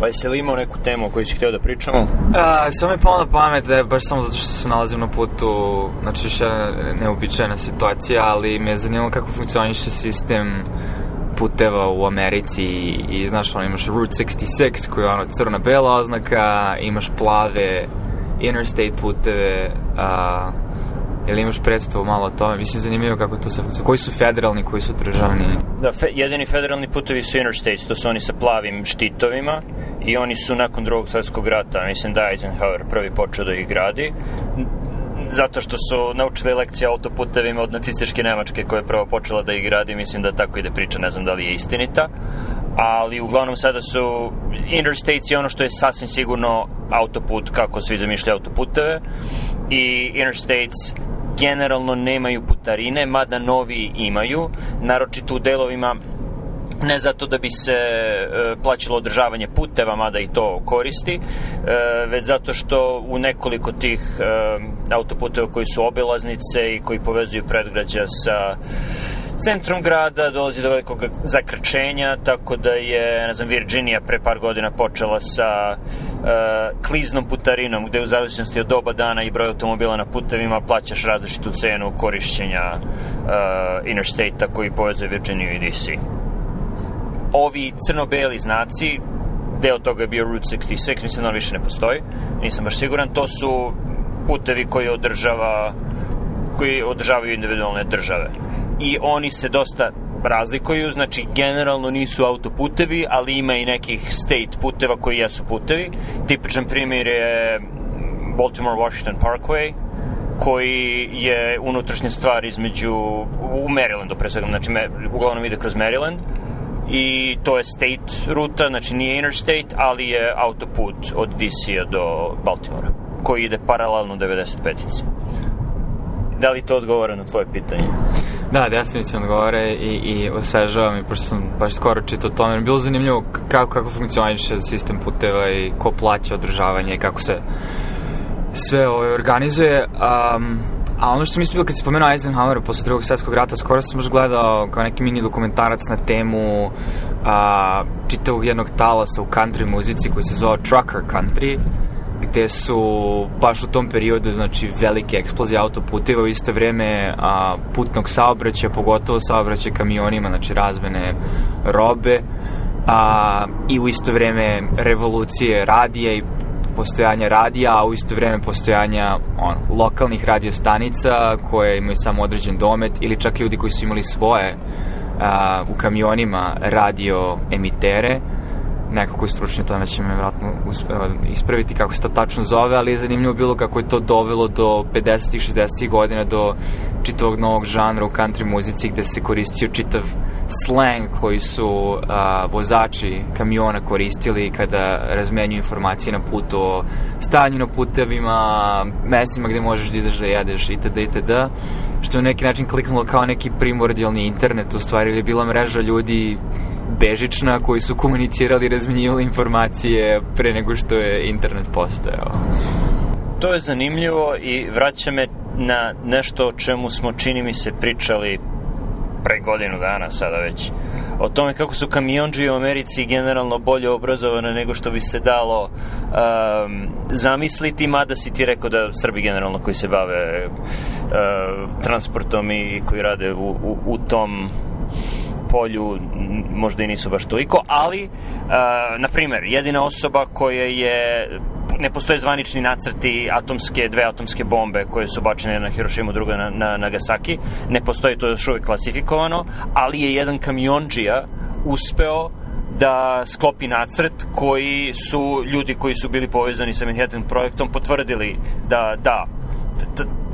Pa jesi li imao neku temu o kojoj si htio da pričamo? A, samo mi palo na pamet da je baš samo zato što se nalazim na putu, znači još jedna neobičajna situacija, ali me je zanimalo kako funkcioniše sistem puteva u Americi i, i znaš, ono, imaš Route 66 koja je ono crna-bela oznaka, imaš plave interstate puteve, a, ili imaš predstavu malo o tome? Mislim, zanimljivo kako to se. Koji su federalni, koji su državni? Da, fe, jedini federalni putevi su interstates, to su oni sa plavim štitovima i oni su nakon drugog svetskog rata, mislim da Eisenhower prvi počeo da ih gradi zato što su naučili lekcije autoputevima od nacističke Nemačke koja je prvo počela da ih gradi, mislim da tako ide priča, ne znam da li je istinita, ali uglavnom sada su interstates je ono što je sasvim sigurno autoput kako svi zamišljaju autoputeve i interstates generalno nemaju putarine, mada novi imaju, naročito u delovima ne zato da bi se e, plaćalo održavanje puteva, mada i to koristi, e, već zato što u nekoliko tih e, autoputeva koji su obilaznice i koji povezuju predgrađa sa centrom grada dolazi do velikog zakrčenja, tako da je, ne znam, Virginia pre par godina počela sa uh, kliznom putarinom, gde u zavisnosti od doba dana i broj automobila na putevima plaćaš različitu cenu korišćenja uh, interstate-a koji povezuje Virginiju i DC ovi crno-beli znaci, deo toga je bio Route 66, mislim da on više ne postoji, nisam baš siguran, to su putevi koji održava koji održavaju individualne države. I oni se dosta razlikuju, znači generalno nisu autoputevi, ali ima i nekih state puteva koji jesu putevi. Tipičan primjer je Baltimore-Washington Parkway, koji je unutrašnja stvar između, u Marylandu pre svega, znači uglavnom ide kroz Maryland, i to je state ruta, znači nije interstate, ali je autoput od DC-a do Baltimora, koji ide paralelno 95-ici. Da li to odgovara na tvoje pitanje? Da, definitivno odgovore i, i osvežava mi, pošto sam baš skoro čitao o tome. Bilo zanimljivo kako, kako funkcioniše sistem puteva i ko plaća održavanje i kako se sve ovo organizuje. Um, A ono što mi bilo kad si spomenuo Eisenhower posle drugog svetskog rata, skoro sam još gledao kao neki mini dokumentarac na temu a, čitavog jednog talasa u country muzici koji se zvao Trucker Country, gde su baš u tom periodu znači velike eksplozije autoputeva u isto vreme a, putnog saobraćaja, pogotovo saobraćaja kamionima, znači razmene robe a, i u isto vreme revolucije radija i postojanja radija, a u isto vreme postojanja on, lokalnih radiostanica koje imaju samo određen domet ili čak ljudi koji su imali svoje a, u kamionima radio emitere neko koji stručni tome će me vratno ispraviti kako se to tačno zove, ali je zanimljivo bilo kako je to dovelo do 50. i 60. godina do čitavog novog žanra u country muzici gde se koristio čitav slang koji su a, vozači kamiona koristili kada razmenjuju informacije na putu o stanju na putevima, mestima gde možeš da ideš da jedeš itd. itd. Što je neki način kliknulo kao neki primordijalni internet, u stvari je bila mreža ljudi bežična koji su komunicirali i razmenjivali informacije pre nego što je internet postojao. To je zanimljivo i vraća me na nešto o čemu smo, čini mi se, pričali pre godinu dana sada već o tome kako su kamionđi u Americi generalno bolje obrazovane nego što bi se dalo um, zamisliti, mada si ti rekao da Srbi generalno koji se bave uh, transportom i koji rade u, u, u tom polju možda i nisu baš toliko, ali, uh, na primer, jedina osoba koja je ne postoje zvanični nacrti atomske, dve atomske bombe koje su bačene na Hirošimu, druga na, na Nagasaki. Ne postoji to još uvijek klasifikovano, ali je jedan kamionđija uspeo da sklopi nacrt koji su ljudi koji su bili povezani sa Manhattan projektom potvrdili da da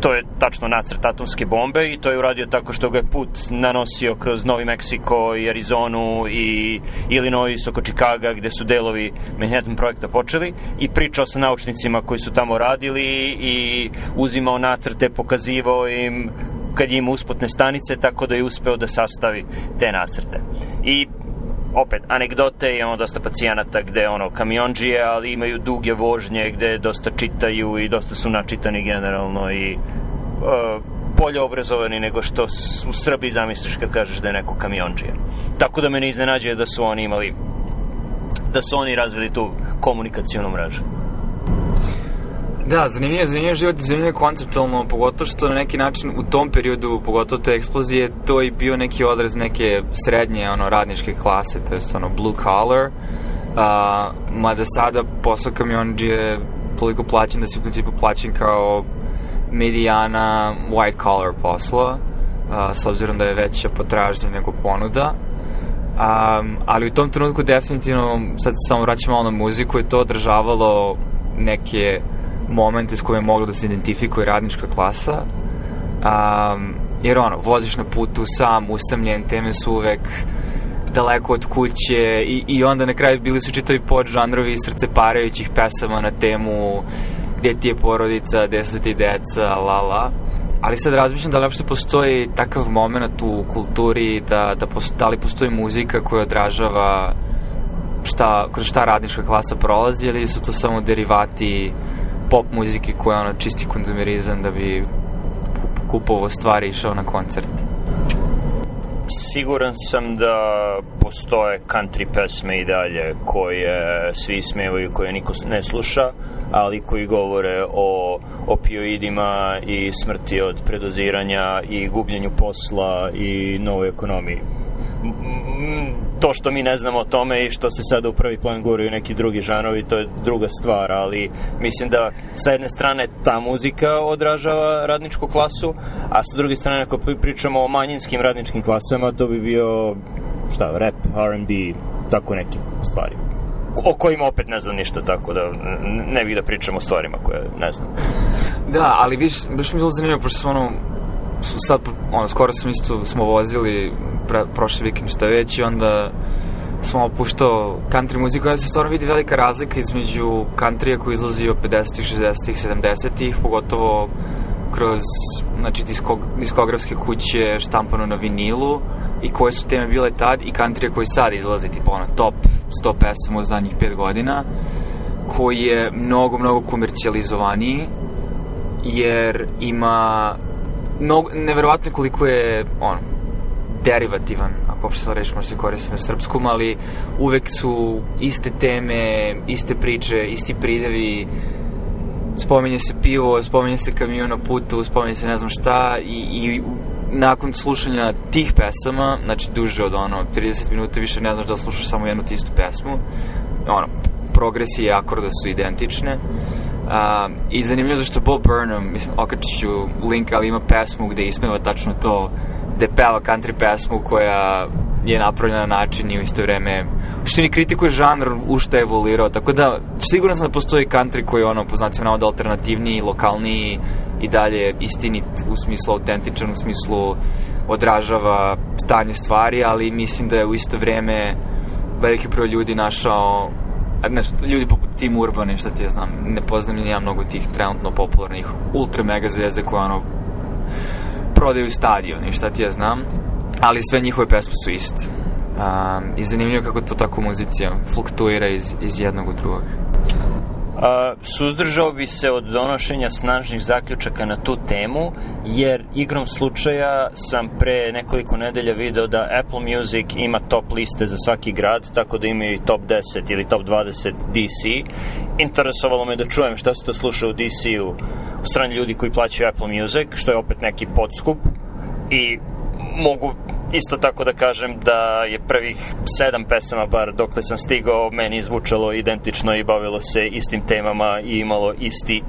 to je tačno nacrt atomske bombe i to je uradio tako što ga je put nanosio kroz Novi Meksiko i Arizonu i Illinois oko Čikaga gde su delovi Manhattan projekta počeli i pričao sa naučnicima koji su tamo radili i uzimao nacrte, pokazivao im kad je imao usputne stanice, tako da je uspeo da sastavi te nacrte. I opet, anegdote, imamo dosta pacijenata gde ono, kamionđije, ali imaju duge vožnje gde dosta čitaju i dosta su načitani generalno i uh, bolje obrazovani nego što u Srbiji zamisliš kad kažeš da je neko kamionđije. Tako da me ne iznenađuje da su oni imali da su oni razvili tu komunikacijonu mrežu. Da, zanimljiv je, zanimljiv život i zanimljiv konceptualno, pogotovo što na neki način u tom periodu, pogotovo te eksplozije, to i bio neki odraz neke srednje, ono, radničke klase, to jest, ono, blue collar, uh, mada sada posao kamionđi je toliko plaćen da si u principu plaćen kao medijana white collar posla, uh, s obzirom da je veća potražnja nego ponuda. Um, ali u tom trenutku definitivno, sad samo vraćam malo na muziku, je to održavalo neke momente s kojima je mogla da se identifikuje radnička klasa. Um, jer ono, voziš na putu sam, usamljen, teme su uvek daleko od kuće i, i onda na kraju bili su čitavi podžanrovi srceparajućih pesama na temu gde ti je porodica, gde su ti deca, la la. Ali sad razmišljam da li uopšte postoji takav moment u kulturi, da, da, posto, da li postoji muzika koja odražava šta, kroz šta radnička klasa prolazi ili su to samo derivati pop muzike koja je ono čisti konzumerizam da bi kupovao stvari išao na koncert? Siguran sam da postoje country pesme i dalje koje svi smevaju, koje niko ne sluša, ali koji govore o opioidima i smrti od predoziranja i gubljenju posla i novoj ekonomiji to što mi ne znamo o tome i što se sada u prvi plan guraju neki drugi žanovi, to je druga stvar, ali mislim da sa jedne strane ta muzika odražava radničku klasu, a sa druge strane ako pričamo o manjinskim radničkim klasama, to bi bio šta, rap, R&B, tako neke stvari o kojima opet ne znam ništa, tako da ne bih da pričam o stvarima koje ne znam. Da, ali viš, baš mi je bilo zanimljivo, pošto sam ono, sad, ono, skoro sam isto, smo vozili pre, prošli vikend šta već i onda smo opuštao country muziku, da se stvarno vidi velika razlika između countrya koji izlazi od 50-ih, 60-ih, 70-ih, pogotovo kroz znači, diskog, diskografske kuće štampano na vinilu i koje su teme bile tad i country koji sad izlazi, tipa ono top 100 pesama u zadnjih 5 godina koji je mnogo, mnogo komercijalizovaniji jer ima mnogo, neverovatno koliko je on, derivativan, ako uopšte to reći može se koristiti na srpskom, ali uvek su iste teme, iste priče, isti pridevi, spominje se pivo, spominje se kamion na putu, spominje se ne znam šta i, i nakon slušanja tih pesama, znači duže od ono 30 minuta više ne znaš da slušaš samo jednu tistu pesmu, ono, progresije i akorda su identične. Uh, I zanimljivo zašto Bob Burnham, mislim, okačiću link, ali ima pesmu gde ismeva tačno to gde peva country pesmu koja je napravljena na način i u isto vreme što ni kritikuje žanr u što je evoluirao, tako da sigurno sam da postoji country koji je ono, po znacima navoda alternativniji, lokalniji i dalje istinit u smislu autentičan, u smislu odražava stanje stvari, ali mislim da je u isto vreme veliki broj ljudi našao znaš, ljudi poput Tim Urbane, šta ti ja znam, ne poznam ni ja mnogo tih trenutno popularnih ultra mega zvezde koje ono prodaju stadion i šta ti ja znam, ali sve njihove pesme su iste. Um, I zanimljivo kako to tako muzicija fluktuira iz, iz jednog u drugog. Suzdržao bi se od donošenja snažnih zaključaka na tu temu, jer igrom slučaja sam pre nekoliko nedelja video da Apple Music ima top liste za svaki grad, tako da imaju i top 10 ili top 20 DC. Interesovalo me da čujem šta se to sluša u DC-u u strani ljudi koji plaćaju Apple Music, što je opet neki podskup i mogu isto tako da kažem da je prvih sedam pesama, bar dokle sam stigao, meni zvučalo identično i bavilo se istim temama i imalo isti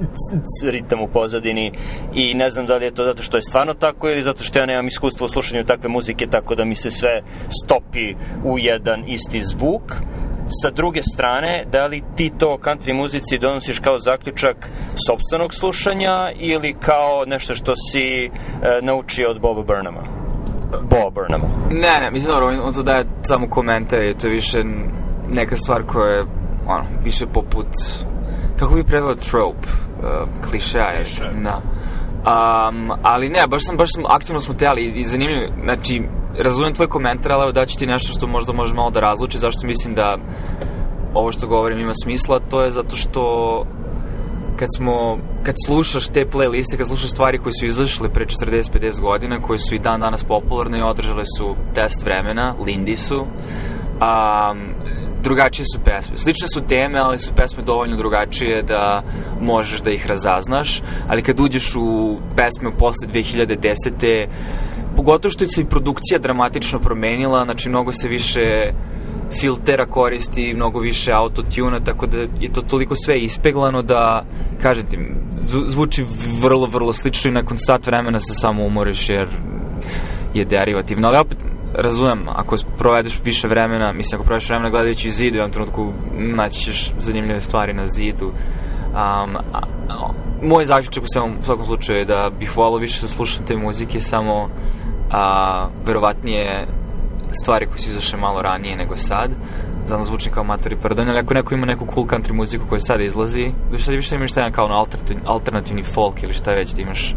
ritam u pozadini i ne znam da li je to zato što je stvarno tako ili zato što ja nemam iskustva u slušanju takve muzike, tako da mi se sve stopi u jedan isti zvuk. Sa druge strane, da li ti to country muzici donosiš kao zaključak sobstvenog slušanja ili kao nešto što si e, naučio od Boba Burnhama? Bob Burnham. Ne, ne, mislim, dobro, on, on to daje samo komentar i to je više neka stvar koja je, ono, više poput, kako bi preveo trope, uh, klišeja, je, da. Um, ali ne, baš sam, baš sam, aktivno smo teli i, i zanimljivo, znači, razumem tvoj komentar, ali evo daću ti nešto što možda može malo da razluči, zašto mislim da ovo što govorim ima smisla, to je zato što kad smo, kad slušaš te playliste, kad slušaš stvari koje su izašle pre 40-50 godina, koje su i dan danas popularne i održale su test vremena, Lindy su, um, drugačije su pesme. Slične su teme, ali su pesme dovoljno drugačije da možeš da ih razaznaš, ali kad uđeš u pesme posle 2010. Pogotovo što se i produkcija dramatično promenila, znači mnogo se više filtera koristi, mnogo više autotuna, tako da je to toliko sve ispeglano da, kažem ti, zvuči vrlo, vrlo slično i nakon sat vremena se samo umoriš jer je derivativno, ali opet razumem, ako provedeš više vremena, mislim, ako provedeš vremena gledajući zid, u jednom trenutku naći ćeš zanimljive stvari na zidu. Um, a, a, moj zaključak u svom, u svakom slučaju je da bih volao više da slušam te muzike, samo a, verovatnije stvari koje su izašle malo ranije nego sad. Znam da zvučim kao matori pardon, ali ako neko ima neku cool country muziku koja sada izlazi, sad više imaš taj kao alternativni, alternativni folk ili šta već, da imaš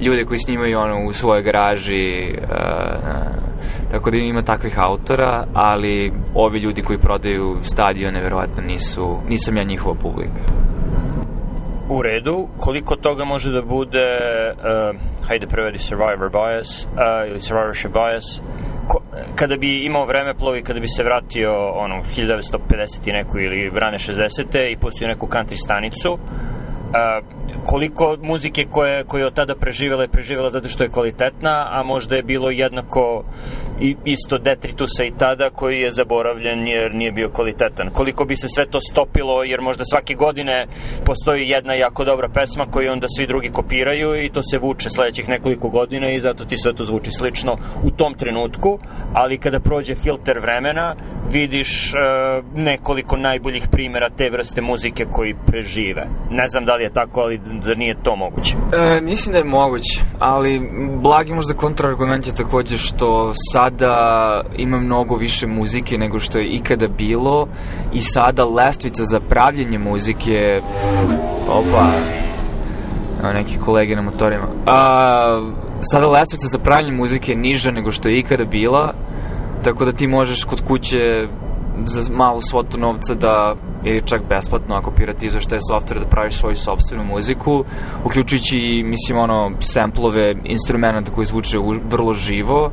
ljude koji snimaju ono u svojoj garaži, uh, tako da ima takvih autora, ali ovi ljudi koji prodaju stadione verovatno nisu, nisam ja njihova publika. U redu, koliko toga može da bude, uh, hajde prevedi survivor bias, uh, ili survivorship bias, ko, kada bi imao vreme plovi, kada bi se vratio ono, 1950 i neku ili rane 60. i pustio neku country stanicu, koliko muzike koje, koje je od tada preživela je preživela zato što je kvalitetna, a možda je bilo jednako i, isto detritusa i tada koji je zaboravljen jer nije bio kvalitetan. Koliko bi se sve to stopilo jer možda svake godine postoji jedna jako dobra pesma koju onda svi drugi kopiraju i to se vuče sledećih nekoliko godina i zato ti sve to zvuči slično u tom trenutku, ali kada prođe filter vremena vidiš uh, nekoliko najboljih primera te vrste muzike koji prežive. Ne znam da li je tako, ali da nije to moguće? E, mislim da je moguće, ali blagi možda kontraargument je takođe što sada ima mnogo više muzike nego što je ikada bilo i sada lestvica za pravljenje muzike opa evo neki kolege na motorima a, sada lestvica za pravljenje muzike je niža nego što je ikada bila tako da ti možeš kod kuće za malu svotu novca da ili čak besplatno ako piratizuješ taj software da praviš svoju sobstvenu muziku, uključujući, mislim, ono, samplove instrumenta koji zvuče vrlo živo,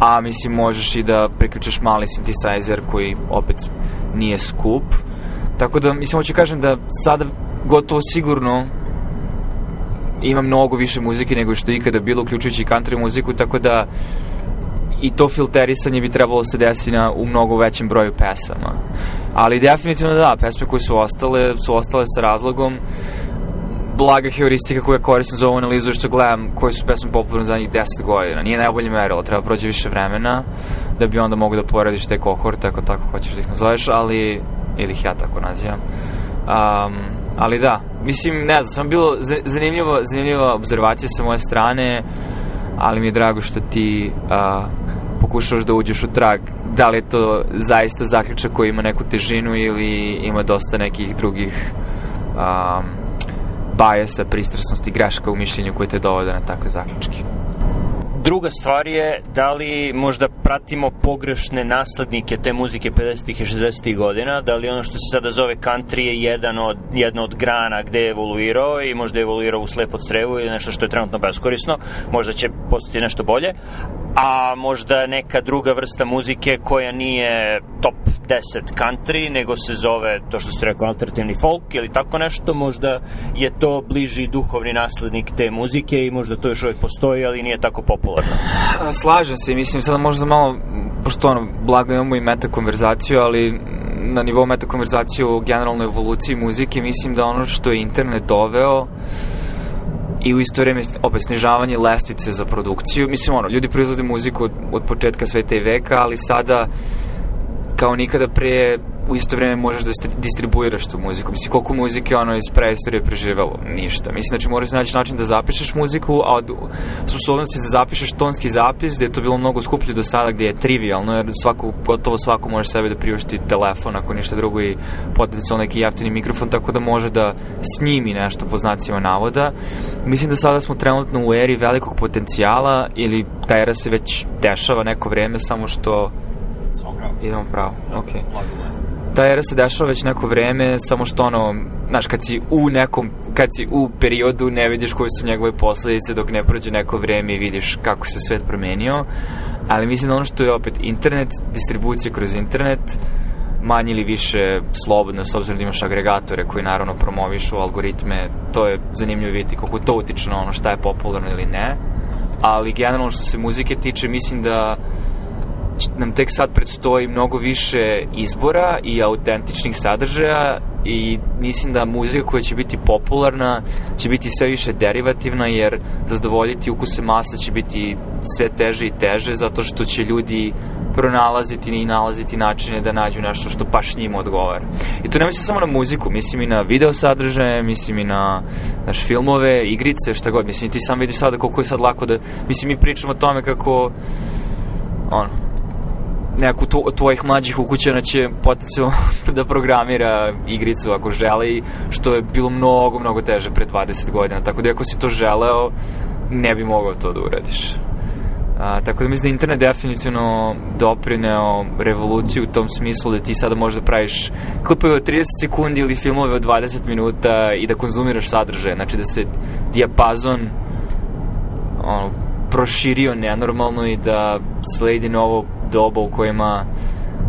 a mislim možeš i da priključaš mali synthesizer koji opet nije skup. Tako da, mislim, hoću kažem da sada gotovo sigurno ima mnogo više muzike nego što je ikada bilo, uključujući i country muziku, tako da i to filterisanje bi trebalo da se desi na, u mnogo većem broju pesama. Ali definitivno da, pesme koje su ostale, su ostale sa razlogom blaga heuristika koja koristim za ovu analizu što gledam koje su pesme popularne za zadnjih 10 godina. Nije najbolje merilo, treba prođe više vremena da bi onda mogu da porediš te kohorte ako tako hoćeš da ih nazoveš, ali ili ih ja tako nazivam. Um, ali da, mislim, ne znam, sam bilo zanimljivo, zanimljiva observacija sa moje strane, ali mi je drago što ti uh, pokušaš da uđeš u trag da li je to zaista zaključak koji ima neku težinu ili ima dosta nekih drugih um, bajesa, pristrasnosti, greška u mišljenju koje te dovode na takve zaključke. Druga stvar je da li možda pratimo pogrešne naslednike te muzike 50. i 60. godina, da li ono što se sada zove country je jedan od, jedna od grana gde je evoluirao i možda je evoluirao u slepo crevu ili nešto što je trenutno beskorisno, možda će postati nešto bolje, a možda neka druga vrsta muzike koja nije top 10 country, nego se zove, to što ste rekao, alternativni folk ili tako nešto, možda je to bliži duhovni naslednik te muzike i možda to još uvijek postoji, ali nije tako popularno. Slažem se, mislim, sada možda malo, pošto ono, blago imamo i meta konverzaciju, ali na nivou meta konverzacije o generalnoj evoluciji muzike, mislim da ono što je internet doveo i u isto vreme opet snižavanje lestvice za produkciju. Mislim, ono, ljudi proizvode muziku od, od početka sveta i veka, ali sada kao nikada pre u isto vreme možeš da distribuiraš tu muziku. Mislim, koliko muzike ono iz preistorije preživelo? Ništa. Mislim, znači moraš naći način da zapišeš muziku, a od sposobnosti da zapišeš tonski zapis, gde je to bilo mnogo skuplje do sada, gde je trivialno, jer svako, gotovo svako može sebe da priušti telefon, ako ništa drugo i potencijalno neki jeftini mikrofon, tako da može da snimi nešto po znacima navoda. Mislim da sada smo trenutno u eri velikog potencijala ili ta era se već dešava neko vreme, samo što Idemo pravo, okej. Okay ta era se dešava već neko vreme, samo što ono, znaš, kad si u nekom, kad si u periodu ne vidiš koje su njegove posledice dok ne prođe neko vreme i vidiš kako se svet promenio, ali mislim da ono što je opet internet, distribucija kroz internet, manje ili više slobodna, s obzirom da imaš agregatore koji naravno promovišu algoritme, to je zanimljivo vidjeti kako to utiče na ono šta je popularno ili ne, ali generalno što se muzike tiče, mislim da nam tek sad predstoji mnogo više izbora i autentičnih sadržaja i mislim da muzika koja će biti popularna će biti sve više derivativna jer zadovoljiti ukuse masa će biti sve teže i teže zato što će ljudi pronalaziti i nalaziti načine da nađu nešto što baš njima odgovara. I to ne mislim samo na muziku, mislim i na video sadržaje, mislim i na naš filmove, igrice, šta god. Mislim, ti sam vidiš sada koliko je sad lako da... Mislim, mi pričamo o tome kako ono, neku to, tvojih mlađih ukućana će potencijalno da programira igricu ako žele što je bilo mnogo, mnogo teže pre 20 godina. Tako da ako si to želeo, ne bi mogao to da uradiš. A, tako da mislim da internet definitivno doprineo revoluciju u tom smislu da ti sada možeš da praviš klipove od 30 sekundi ili filmove od 20 minuta i da konzumiraš sadržaje. Znači da se dijapazon ono, proširio nenormalno i da sledi novo doba u kojima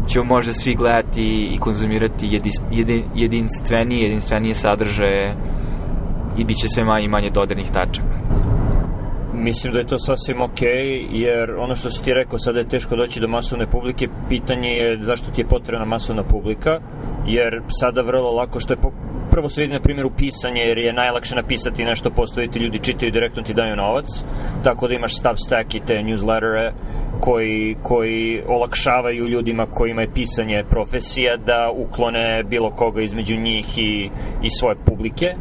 ćemo možda svi gledati i konzumirati jedin, jedin, jedinstvenije, jedinstvenije sadržaje i bit će sve manje i manje dodirnih tačaka. Mislim da je to sasvim ok, jer ono što si ti rekao, sada je teško doći do masovne publike, pitanje je zašto ti je potrebna masovna publika, jer sada vrlo lako, što je prvo se vidi na primjeru pisanje, jer je najlakše napisati nešto, postoji ti ljudi čitaju direktno ti daju novac, tako da imaš Substack i te newslettere koji, koji olakšavaju ljudima kojima je pisanje profesija da uklone bilo koga između njih i, i svoje publike,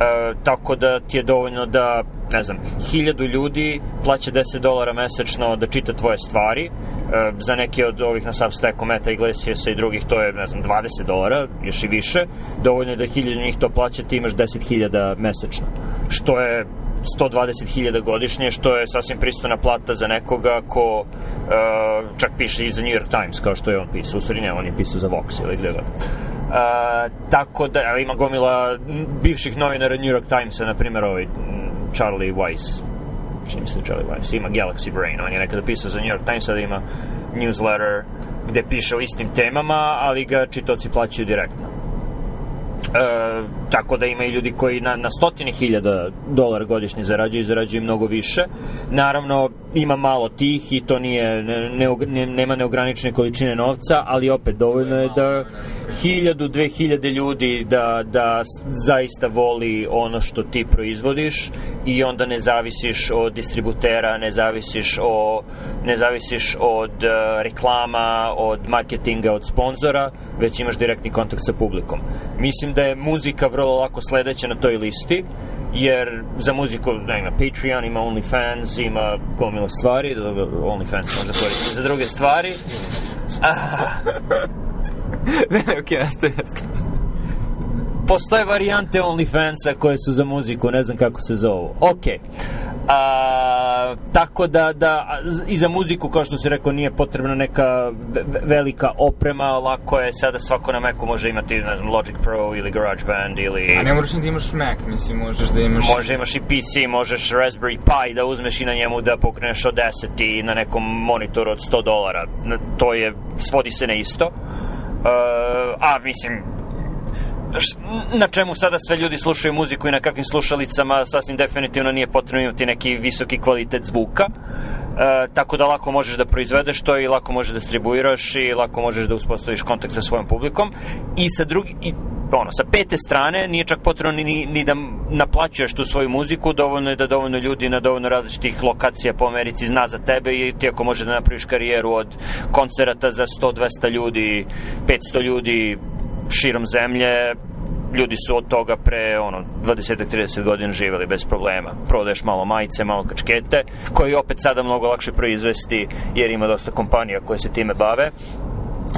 E, tako da ti je dovoljno da, ne znam, hiljadu ljudi plaća 10 dolara mesečno da čita tvoje stvari. E, za neke od ovih na Substacku, Meta Iglesiasa i drugih to je, ne znam, 20 dolara, još i više. Dovoljno je da hiljadu njih to plaća, ti imaš 10.000 mesečno. Što je 120.000 godišnje, što je sasvim pristojna plata za nekoga ko uh, čak piše i za New York Times, kao što je on pisao. U stvari ne, on je pisao za Vox ili gde god. Tako da, ali ima gomila bivših novinara New York Timesa, na primjer ovaj Charlie Weiss, čini se Charlie Weiss, ima Galaxy Brain, on je nekada pisao za New York Times, sada ima newsletter gde piše o istim temama, ali ga čitoci plaćaju direktno. E, tako da ima i ljudi koji na, na stotine hiljada dolara godišnje zarađuju i zarađuju mnogo više. Naravno, ima malo tih i to nije, ne, ne, nema neograničene količine novca, ali opet dovoljno je da hiljadu, dve hiljade ljudi da, da zaista voli ono što ti proizvodiš i onda ne zavisiš od distributera, ne zavisiš, o, ne zavisiš od uh, reklama, od marketinga, od sponzora, već imaš direktni kontakt sa publikom. Mislim da je muzika vrlo lako sledeća na toj listi, jer za muziku da ima Patreon, ima OnlyFans, ima gomila stvari, da OnlyFans može koristiti za druge stvari. ne, ne, okej, okay, nastavi, nastavi. Postoje varijante OnlyFansa koje su za muziku, ne znam kako se zovu. Okay. A, tako da, da i za muziku, kao što si rekao, nije potrebna neka velika oprema, lako je sada svako na Macu može imati, ne znam, Logic Pro ili GarageBand ili... A ne moraš da imaš Mac, mislim, možeš da imaš... Može imaš i PC, možeš Raspberry Pi da uzmeš i na njemu da pokreneš od 10 i na nekom monitoru od 100 dolara. To je, svodi se na isto. Uh, a mislim, na čemu sada sve ljudi slušaju muziku i na kakvim slušalicama sasvim definitivno nije potrebno imati neki visoki kvalitet zvuka. E, tako da lako možeš da proizvedeš to i lako možeš da distribuiraš i lako možeš da uspostaviš kontakt sa svojom publikom. I sa drugi i ono, sa pete strane nije čak potrebno ni, ni da naplaćuješ tu svoju muziku, dovoljno je da dovoljno ljudi na dovoljno različitih lokacija po Americi zna za tebe i ti ako može da napraviš karijeru od koncerata za 100-200 ljudi, 500 ljudi, širom zemlje, ljudi su od toga pre ono 20-30 godina živeli bez problema. Prodaješ malo majice, malo kačkete, koji opet sada mnogo lakše proizvesti jer ima dosta kompanija koje se time bave.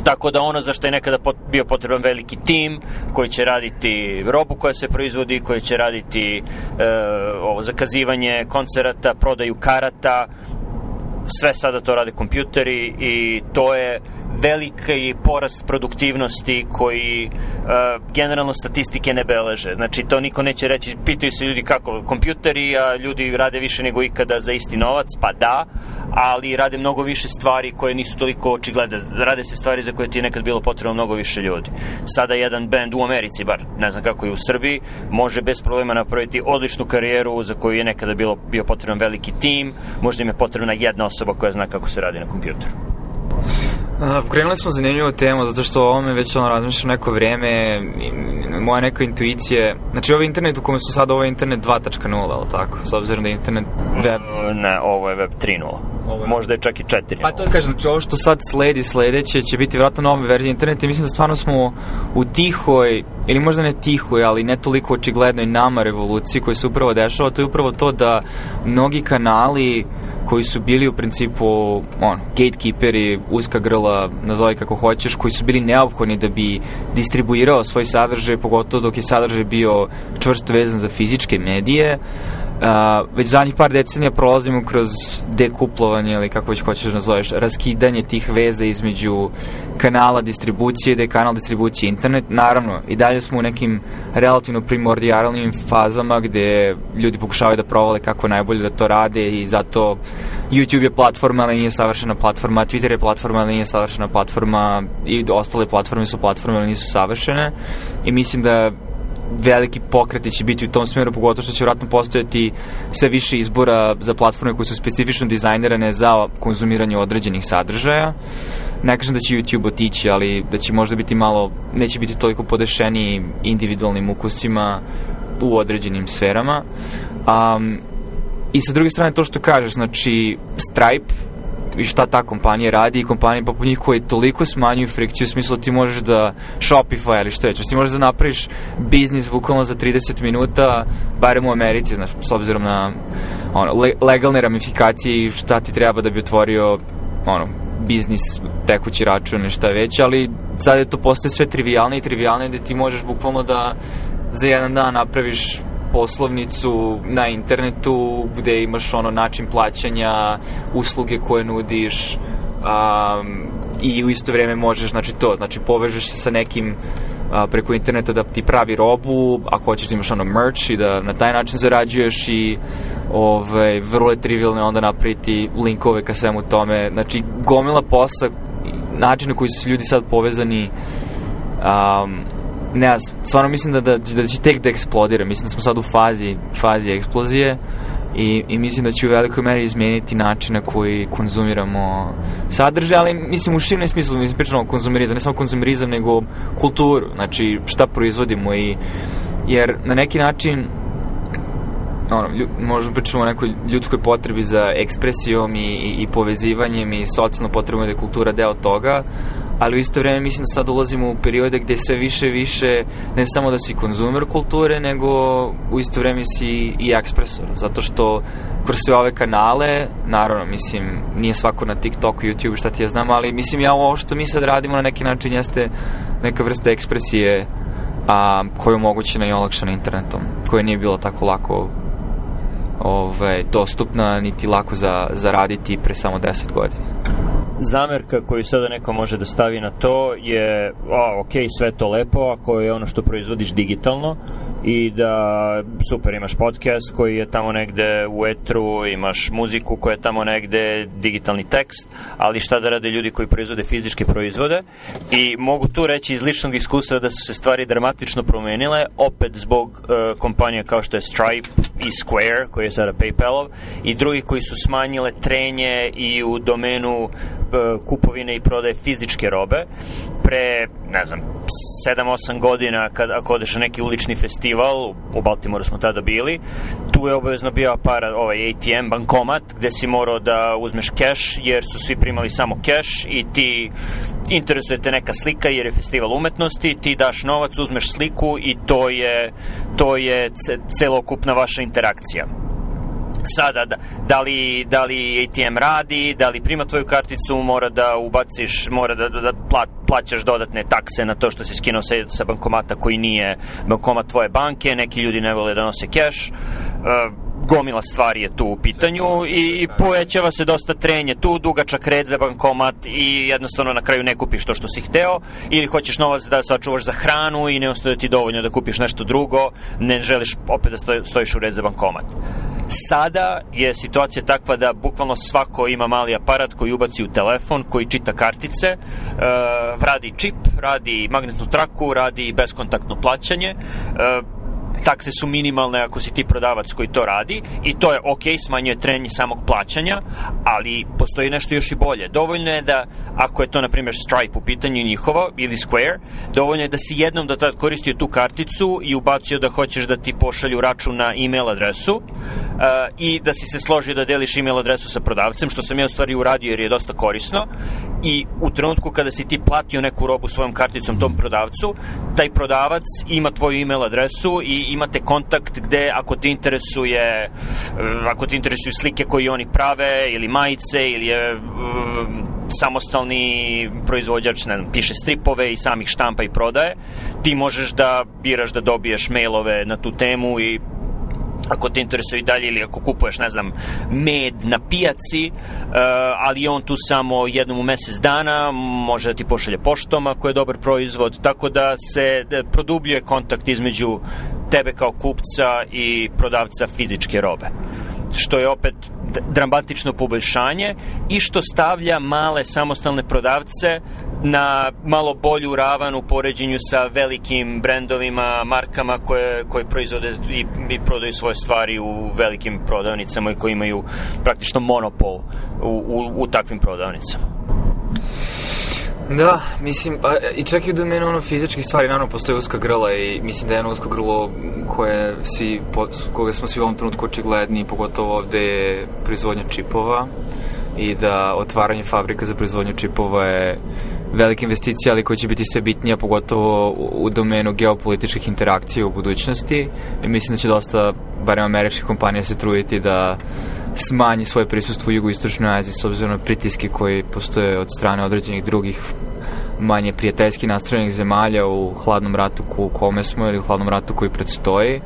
Tako da ono za što je nekada bio potreban veliki tim koji će raditi robu koja se proizvodi, koji će raditi e, ovo zakazivanje koncerata, prodaju karata, sve sada to rade kompjuteri i to je veliki porast produktivnosti koji uh, generalno statistike ne beleže. Znači, to niko neće reći, pitaju se ljudi kako kompjuteri, a ljudi rade više nego ikada za isti novac, pa da, ali rade mnogo više stvari koje nisu toliko očigledne. Rade se stvari za koje ti je nekad bilo potrebno mnogo više ljudi. Sada jedan band u Americi, bar ne znam kako je u Srbiji, može bez problema napraviti odličnu karijeru za koju je nekada bilo, bio potreban veliki tim, možda im je potrebna jedna osoba koja zna kako se radi na kompjuteru. Uh, krenuli smo zanimljivu temu, zato što o ovome već ono razmišljam neko vreme, moja neka intuicija, znači ovaj internet u kome su sad, ovo je internet 2.0, ali tako, s obzirom da je internet web... Ne, ovo je web 3.0. Je... Možda je čak i 4.0. Pa to kažem, znači ovo što sad sledi sledeće će biti vratno nova verzija interneta i mislim da stvarno smo u tihoj, ili možda ne tihoj, ali ne toliko očiglednoj nama revoluciji koja se upravo dešava, to je upravo to da mnogi kanali koji su bili u principu on, gatekeeperi, uska grla, nazovi kako hoćeš, koji su bili neophodni da bi distribuirao svoj sadržaj, pogotovo dok je sadržaj bio čvrsto vezan za fizičke medije. Uh, već zadnjih par decenija prolazimo kroz dekuplovanje ili kako već hoćeš da nazoveš, raskidanje tih veza između kanala distribucije, da je kanal distribucije internet. Naravno, i dalje smo u nekim relativno primordijalnim fazama gde ljudi pokušavaju da provale kako najbolje da to rade i zato YouTube je platforma, ali nije savršena platforma, Twitter je platforma, ali nije savršena platforma i ostale platforme su platforme, ali nisu savršene i mislim da veliki pokreti će biti u tom smeru, pogotovo što će vratno postojati sve više izbora za platforme koje su specifično dizajnirane za konzumiranje određenih sadržaja. Ne kažem da će YouTube otići, ali da će možda biti malo, neće biti toliko podešeni individualnim ukusima u određenim sferama. Um, I sa druge strane to što kažeš, znači Stripe i šta ta kompanija radi i kompanije poput njih koji toliko smanjuju frikciju u smislu ti možeš da Shopify ili što već, ti možeš da napraviš biznis bukvalno za 30 minuta, barem u Americi, znaš, s obzirom na ono, le, legalne ramifikacije i šta ti treba da bi otvorio ono, biznis, tekući račun i šta već, ali sad je to postaje sve trivialne i trivialne gde ti možeš bukvalno da za jedan dan napraviš poslovnicu na internetu gde imaš ono način plaćanja, usluge koje nudiš um, i u isto vreme možeš, znači to, znači povežeš se sa nekim a, preko interneta da ti pravi robu, ako hoćeš da imaš ono merch i da na taj način zarađuješ i ovaj, vrlo je trivialno onda napraviti linkove ka svemu tome. Znači, gomila posla, način na koji su ljudi sad povezani um, ne znam, stvarno mislim da, da, da će tek da eksplodira, mislim da smo sad u fazi, fazi eksplozije i, i mislim da će u velikoj meri izmeniti način na koji konzumiramo sadržaj, ali mislim u širnom smislu, mislim pričamo o konzumirizam, ne samo konzumirizam, nego kulturu, znači šta proizvodimo i jer na neki način ono, lju, možemo pričamo o nekoj ljudskoj potrebi za ekspresijom i, i, i povezivanjem i socijalno potrebno da je kultura deo toga, ali u isto vreme mislim da sad ulazimo u periode gde sve više više ne samo da si konzumer kulture, nego u isto vreme si i ekspresor, zato što kroz sve ove kanale, naravno, mislim, nije svako na TikToku, YouTube, šta ti ja znam, ali mislim ja ovo što mi sad radimo na neki način jeste neka vrsta ekspresije a, koja je omogućena i olakšana internetom, koja nije bilo tako lako ovaj, dostupna, niti lako za, za raditi pre samo 10 godina zamerka koju sada neko može da stavi na to je, a, ok, sve to lepo, ako je ono što proizvodiš digitalno i da super imaš podcast koji je tamo negde u etru, imaš muziku koja je tamo negde, digitalni tekst, ali šta da rade ljudi koji proizvode fizičke proizvode i mogu tu reći iz ličnog iskustva da su se stvari dramatično promenile, opet zbog uh, kompanija kao što je Stripe i Square, koji je sada PayPalov, i drugi koji su smanjile trenje i u domenu E, kupovine i prodaje fizičke robe. Pre, ne znam, 7-8 godina, kad, ako odeš na neki ulični festival, u Baltimoru smo tada bili, tu je obavezno bio para, ovaj ATM, bankomat, gde si morao da uzmeš keš, jer su svi primali samo keš i ti interesuje te neka slika jer je festival umetnosti, ti daš novac, uzmeš sliku i to je, to je celokupna vaša interakcija sada da, da, li, da li ATM radi, da li prima tvoju karticu, mora da ubaciš, mora da, da pla, plaćaš dodatne takse na to što si skinuo sa, sa bankomata koji nije bankomat tvoje banke, neki ljudi ne vole da nose keš. Uh, gomila stvari je tu u pitanju i povećava se dosta trenje tu, dugačak red za bankomat i jednostavno na kraju ne kupiš to što si hteo ili hoćeš novac da sačuvaš za hranu i ne ostaje ti dovoljno da kupiš nešto drugo, ne želiš opet da stojiš u red za bankomat. Sada je situacija takva da bukvalno svako ima mali aparat koji ubaci u telefon, koji čita kartice, e, radi čip, radi magnetnu traku, radi beskontaktno plaćanje, e, takse su minimalne ako si ti prodavac koji to radi i to je ok, smanjuje trenje samog plaćanja, ali postoji nešto još i bolje. Dovoljno je da, ako je to na primjer Stripe u pitanju njihovo ili Square, dovoljno je da si jednom do tad koristio tu karticu i ubacio da hoćeš da ti pošalju račun na email adresu uh, i da si se složio da deliš email adresu sa prodavcem, što sam ja u stvari uradio jer je dosta korisno i u trenutku kada si ti platio neku robu svojom karticom tom prodavcu, taj prodavac ima tvoju email adresu i imate kontakt gde ako te interesuje eh, ako te interesuju slike koje oni prave ili majice ili je um, samostalni proizvođač ne znam, piše stripove i samih štampa i prodaje ti možeš da biraš da dobiješ mailove na tu temu i ako te interesuje i dalje ili ako kupuješ, ne znam, med na pijaci, uh, ali on tu samo jednom u mesec dana, može da ti pošalje poštom ako je dobar proizvod, tako da se da produbljuje kontakt između tebe kao kupca i prodavca fizičke robe što je opet dramatično poboljšanje i što stavlja male samostalne prodavce na malo bolju ravan u poređenju sa velikim brendovima, markama koje, koje proizvode i, i prodaju svoje stvari u velikim prodavnicama i koji imaju praktično monopol u, u, u takvim prodavnicama. Da, mislim, pa, i čak i u domenu ono fizičkih stvari, naravno, postoje uska grla i mislim da je jedno usko grlo koje svi, po, koga smo svi u ovom trenutku očigledni, pogotovo ovde je proizvodnja čipova i da otvaranje fabrika za proizvodnju čipova je velika investicija, ali koja će biti sve bitnija, pogotovo u, domenu geopolitičkih interakcija u budućnosti. I mislim da će dosta, barem američkih kompanija, se truditi da smanji svoje prisustvo u jugoistočnoj Aziji s obzirom na pritiske koji postoje od strane određenih drugih manje prijateljski nastrojenih zemalja u hladnom ratu u kome smo ili u hladnom ratu koji predstoji.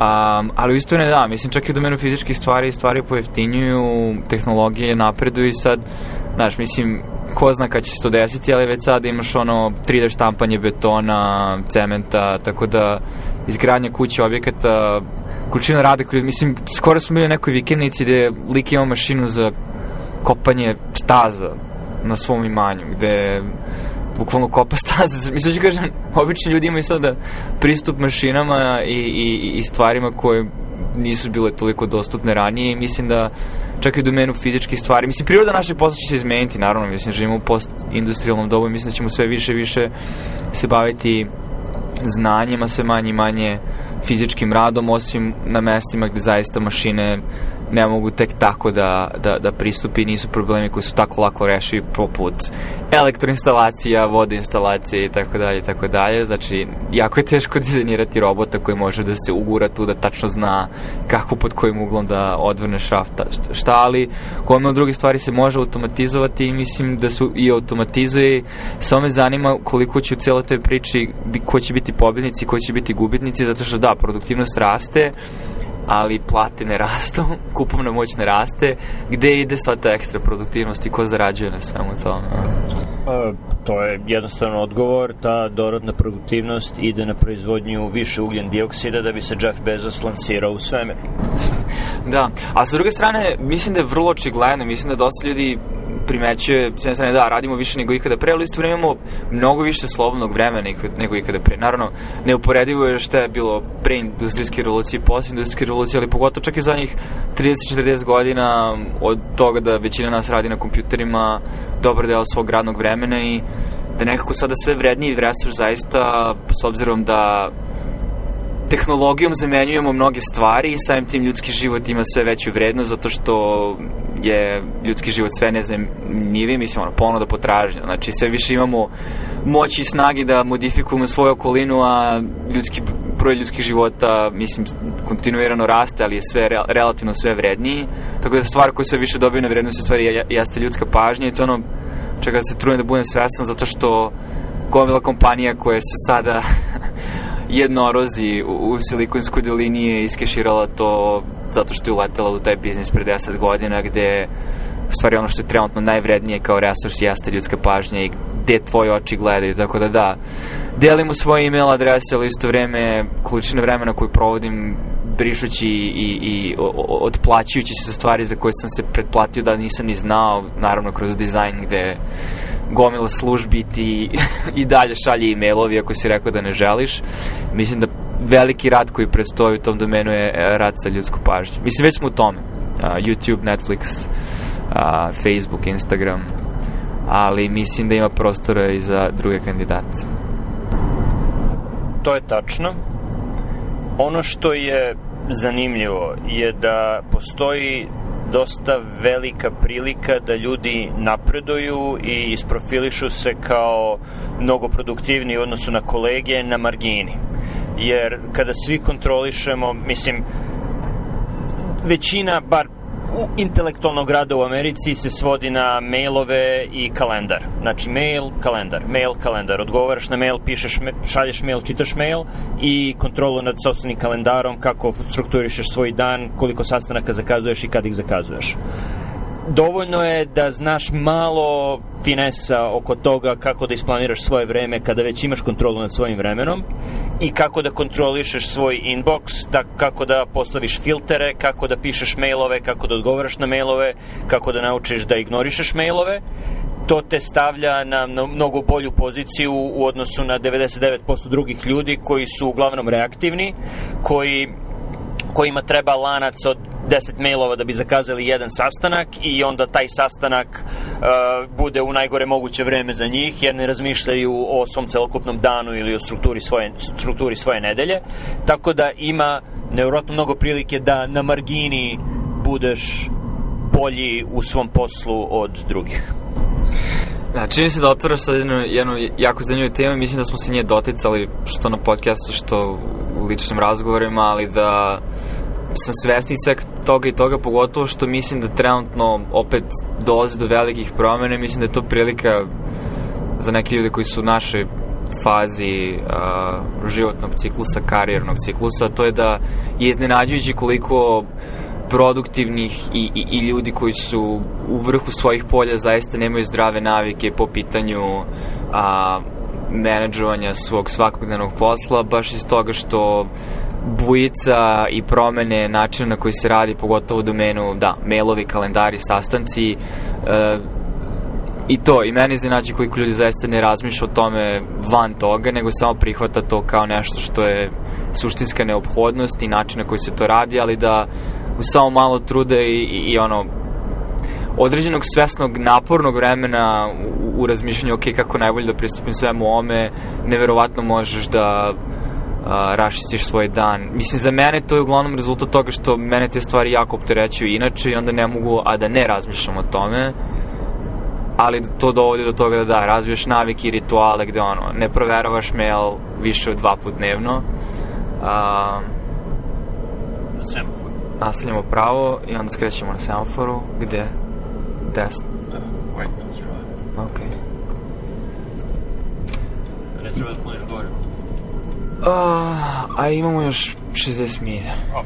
Um, ali u isto ne da, mislim čak i u domenu fizičkih stvari stvari pojeftinjuju, tehnologije napreduju i sad, znaš, mislim, ko zna kad će se to desiti, ali već sad imaš ono 3D štampanje betona, cementa, tako da izgradnja kuće, objekata, količina rade koji, mislim, skoro smo bili u nekoj vikendici gde lik ima mašinu za kopanje staza na svom imanju, gde bukvalno kopa staze. Mislim, ću kažem, obični ljudi imaju sada pristup mašinama i, i, i stvarima koje nisu bile toliko dostupne ranije i mislim da čak i u domenu fizičkih stvari. Mislim, priroda naše posla će se izmeniti, naravno, mislim, živimo u post-industrijalnom dobu i mislim da ćemo sve više više se baviti znanjima, sve manje i manje fizičkim radom, osim na mestima gde zaista mašine ne mogu tek tako da, da, da pristupi, nisu problemi koji su tako lako rešivi poput elektroinstalacija, vodoinstalacije i tako dalje i tako dalje. Znači, jako je teško dizajnirati robota koji može da se ugura tu, da tačno zna kako pod kojim uglom da odvrne šafta, šta, ali kome od drugih stvari se može automatizovati i mislim da su i automatizuje. Samo me zanima koliko će u cijeloj toj priči, ko će biti pobednici, ko će biti gubitnici, zato što da, produktivnost raste, ali plate ne rastu, kupovna moć ne raste, gde ide sva ta ekstra produktivnost i ko zarađuje na svemu tome? Pa, to je jednostavno odgovor, ta dorodna produktivnost ide na proizvodnju više ugljen dioksida da bi se Jeff Bezos lancirao u svemir. Da, a sa druge strane, mislim da je vrlo očigledno, mislim da dosta ljudi primećuje, s jedne strane, da, radimo više nego ikada pre, ali isto vreme imamo mnogo više slobodnog vremena nego ikada pre. Naravno, neuporedivo je šta je bilo pre industrijske revolucije posle industrijske revolucije, ali pogotovo čak i zadnjih 30-40 godina od toga da većina nas radi na kompjuterima dobar deo svog radnog vremena i da nekako sada sve vredniji resurs zaista, s obzirom da tehnologijom zamenjujemo mnoge stvari i samim tim ljudski život ima sve veću vrednost zato što je ljudski život sve nezemljivi, mislim, ono, ponuda potražnja. Znači, sve više imamo moći i snagi da modifikujemo svoju okolinu, a ljudski broj ljudskih života, mislim, kontinuirano raste, ali je sve relativno sve vredniji. Tako da stvar koja sve više dobije na vrednosti stvari jeste ljudska pažnja i to ono čega se trudim da budem svestan zato što gomila kompanija koje se sada jednorozi u, Silikonskoj dolini je iskeširala to zato što je uletela u taj biznis pre 10 godina gde u stvari ono što je trenutno najvrednije kao resurs jeste ljudska pažnja i gde tvoji oči gledaju, tako da da delimo svoje email adrese, ali isto vreme količine vremena koju provodim brišući i, i odplaćujući se stvari za koje sam se pretplatio da nisam ni znao, naravno kroz dizajn gde gomila službi ti i dalje šalje e-mailovi ako si rekao da ne želiš. Mislim da veliki rad koji predstoji u tom domenu je e, rad sa ljudsku pažnju. Mislim, već smo u tome. Uh, YouTube, Netflix, uh, Facebook, Instagram, ali mislim da ima prostora i za druge kandidate. To je tačno. Ono što je zanimljivo je da postoji dosta velika prilika da ljudi napreduju i isprofilišu se kao mnogo produktivni u odnosu na kolege na margini. Jer kada svi kontrolišemo, mislim, većina, bar u intelektualnog rada u Americi se svodi na mailove i kalendar. Znači mail, kalendar, mail, kalendar. Odgovaraš na mail, pišeš, šalješ mail, čitaš mail i kontrolu nad sobstvenim kalendarom, kako strukturišeš svoj dan, koliko sastanaka zakazuješ i kad ih zakazuješ dovoljno je da znaš malo finesa oko toga kako da isplaniraš svoje vreme kada već imaš kontrolu nad svojim vremenom i kako da kontrolišeš svoj inbox, da, kako da postaviš filtere, kako da pišeš mailove, kako da odgovaraš na mailove, kako da naučiš da ignorišeš mailove. To te stavlja na mnogo bolju poziciju u odnosu na 99% drugih ljudi koji su uglavnom reaktivni, koji kojima treba lanac od 10 mailova da bi zakazali jedan sastanak i onda taj sastanak uh, bude u najgore moguće vreme za njih jer ne razmišljaju o svom celokupnom danu ili o strukturi svoje, strukturi svoje nedelje. Tako da ima nevjerojatno mnogo prilike da na margini budeš bolji u svom poslu od drugih. Da, čini se da otvaraš sad jednu, jednu jako zanimljivu temu i mislim da smo se nje doticali što na podcastu, što u ličnim razgovorima, ali da sam svesni sve toga i toga, pogotovo što mislim da trenutno opet dolazi do velikih promene, mislim da je to prilika za neke ljude koji su u našoj fazi uh, životnog ciklusa, karijernog ciklusa, to je da je iznenađujući koliko produktivnih i, i, i ljudi koji su u vrhu svojih polja zaista nemaju zdrave navike po pitanju a, menadžovanja svog svakogdnevnog posla, baš iz toga što bujica i promene načina na koji se radi, pogotovo u domenu, da, mailovi, kalendari, sastanci, e, i to, i meni iznenađe koliko ljudi zaista ne razmišlja o tome van toga, nego samo prihvata to kao nešto što je suštinska neophodnost i način na koji se to radi, ali da u samo malo trude i, i, i ono, određenog svesnog napornog vremena u, u razmišljanju ok, kako najbolje da pristupim svemu ome, neverovatno možeš da a, rašistiš svoj dan. Mislim, za mene to je uglavnom rezultat toga što mene te stvari jako opterećuju inače i onda ne mogu, a da ne razmišljam o tome ali to dovodi do toga da da, razviješ navike i rituale gde ono, ne proveravaš mail više od dva put dnevno. A, na semaforu. Nastavljamo pravo i onda skrećemo na semaforu gde desno. Da, White Nose Drive. Ok. Ne treba da puniš gore. A, a imamo još 60 milija. Oh.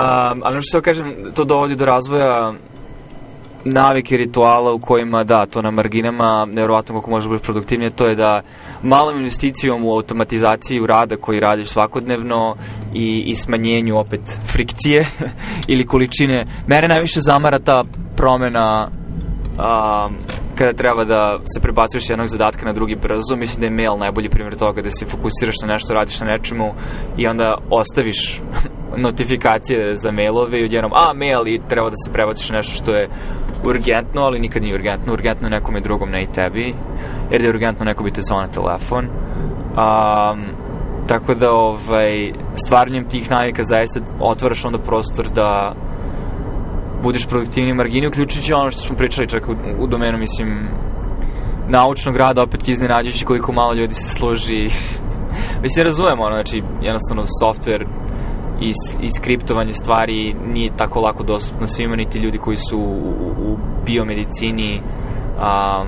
Um, ali što se kažem, to dovodi do razvoja navike rituala u kojima, da, to na marginama, nevjerovatno kako može biti produktivnije, to je da malom investicijom u automatizaciju rada koji radiš svakodnevno i, i smanjenju opet frikcije ili količine. Mene najviše zamara ta promena um, kada treba da se prebacuješ jednog zadatka na drugi brzo, mislim da je mail najbolji primjer toga da se fokusiraš na nešto, radiš na nečemu i onda ostaviš notifikacije za mailove i odjednom, a mail i treba da se prebaciš na nešto što je urgentno, ali nikad nije urgentno. Urgentno je nekome drugom, ne i tebi. Jer da je urgentno neko bi te zvao na telefon. Um, tako da ovaj, stvaranjem tih navika zaista otvaraš onda prostor da budeš produktivni margini, uključujući ono što smo pričali čak u, u domenu, mislim, naučnog rada, opet iznenađujući koliko malo ljudi se služi. mislim, razumemo, ono, znači, jednostavno, software i, i skriptovanje stvari nije tako lako dostupno svima, niti ljudi koji su u, u biomedicini, a,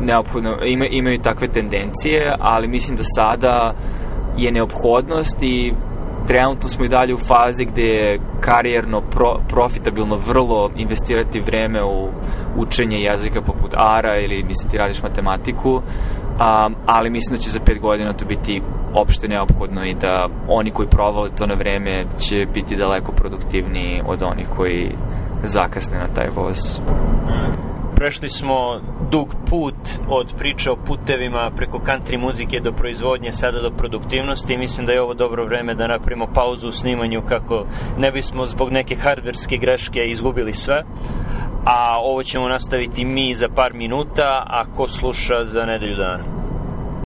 neophodno, ima, imaju takve tendencije, ali mislim da sada je neophodnost i trenutno smo i dalje u fazi gde je karijerno pro, profitabilno vrlo investirati vreme u učenje jezika poput ARA ili mislim ti radiš matematiku, um, ali mislim da će za pet godina to biti opšte neophodno i da oni koji provale to na vreme će biti daleko produktivniji od onih koji zakasne na taj voz. Prešli smo dug put od priče o putevima preko country muzike do proizvodnje, sada do produktivnosti i mislim da je ovo dobro vreme da napravimo pauzu u snimanju kako ne bismo zbog neke hardverske greške izgubili sve. A ovo ćemo nastaviti mi za par minuta, a ko sluša za nedelju dana.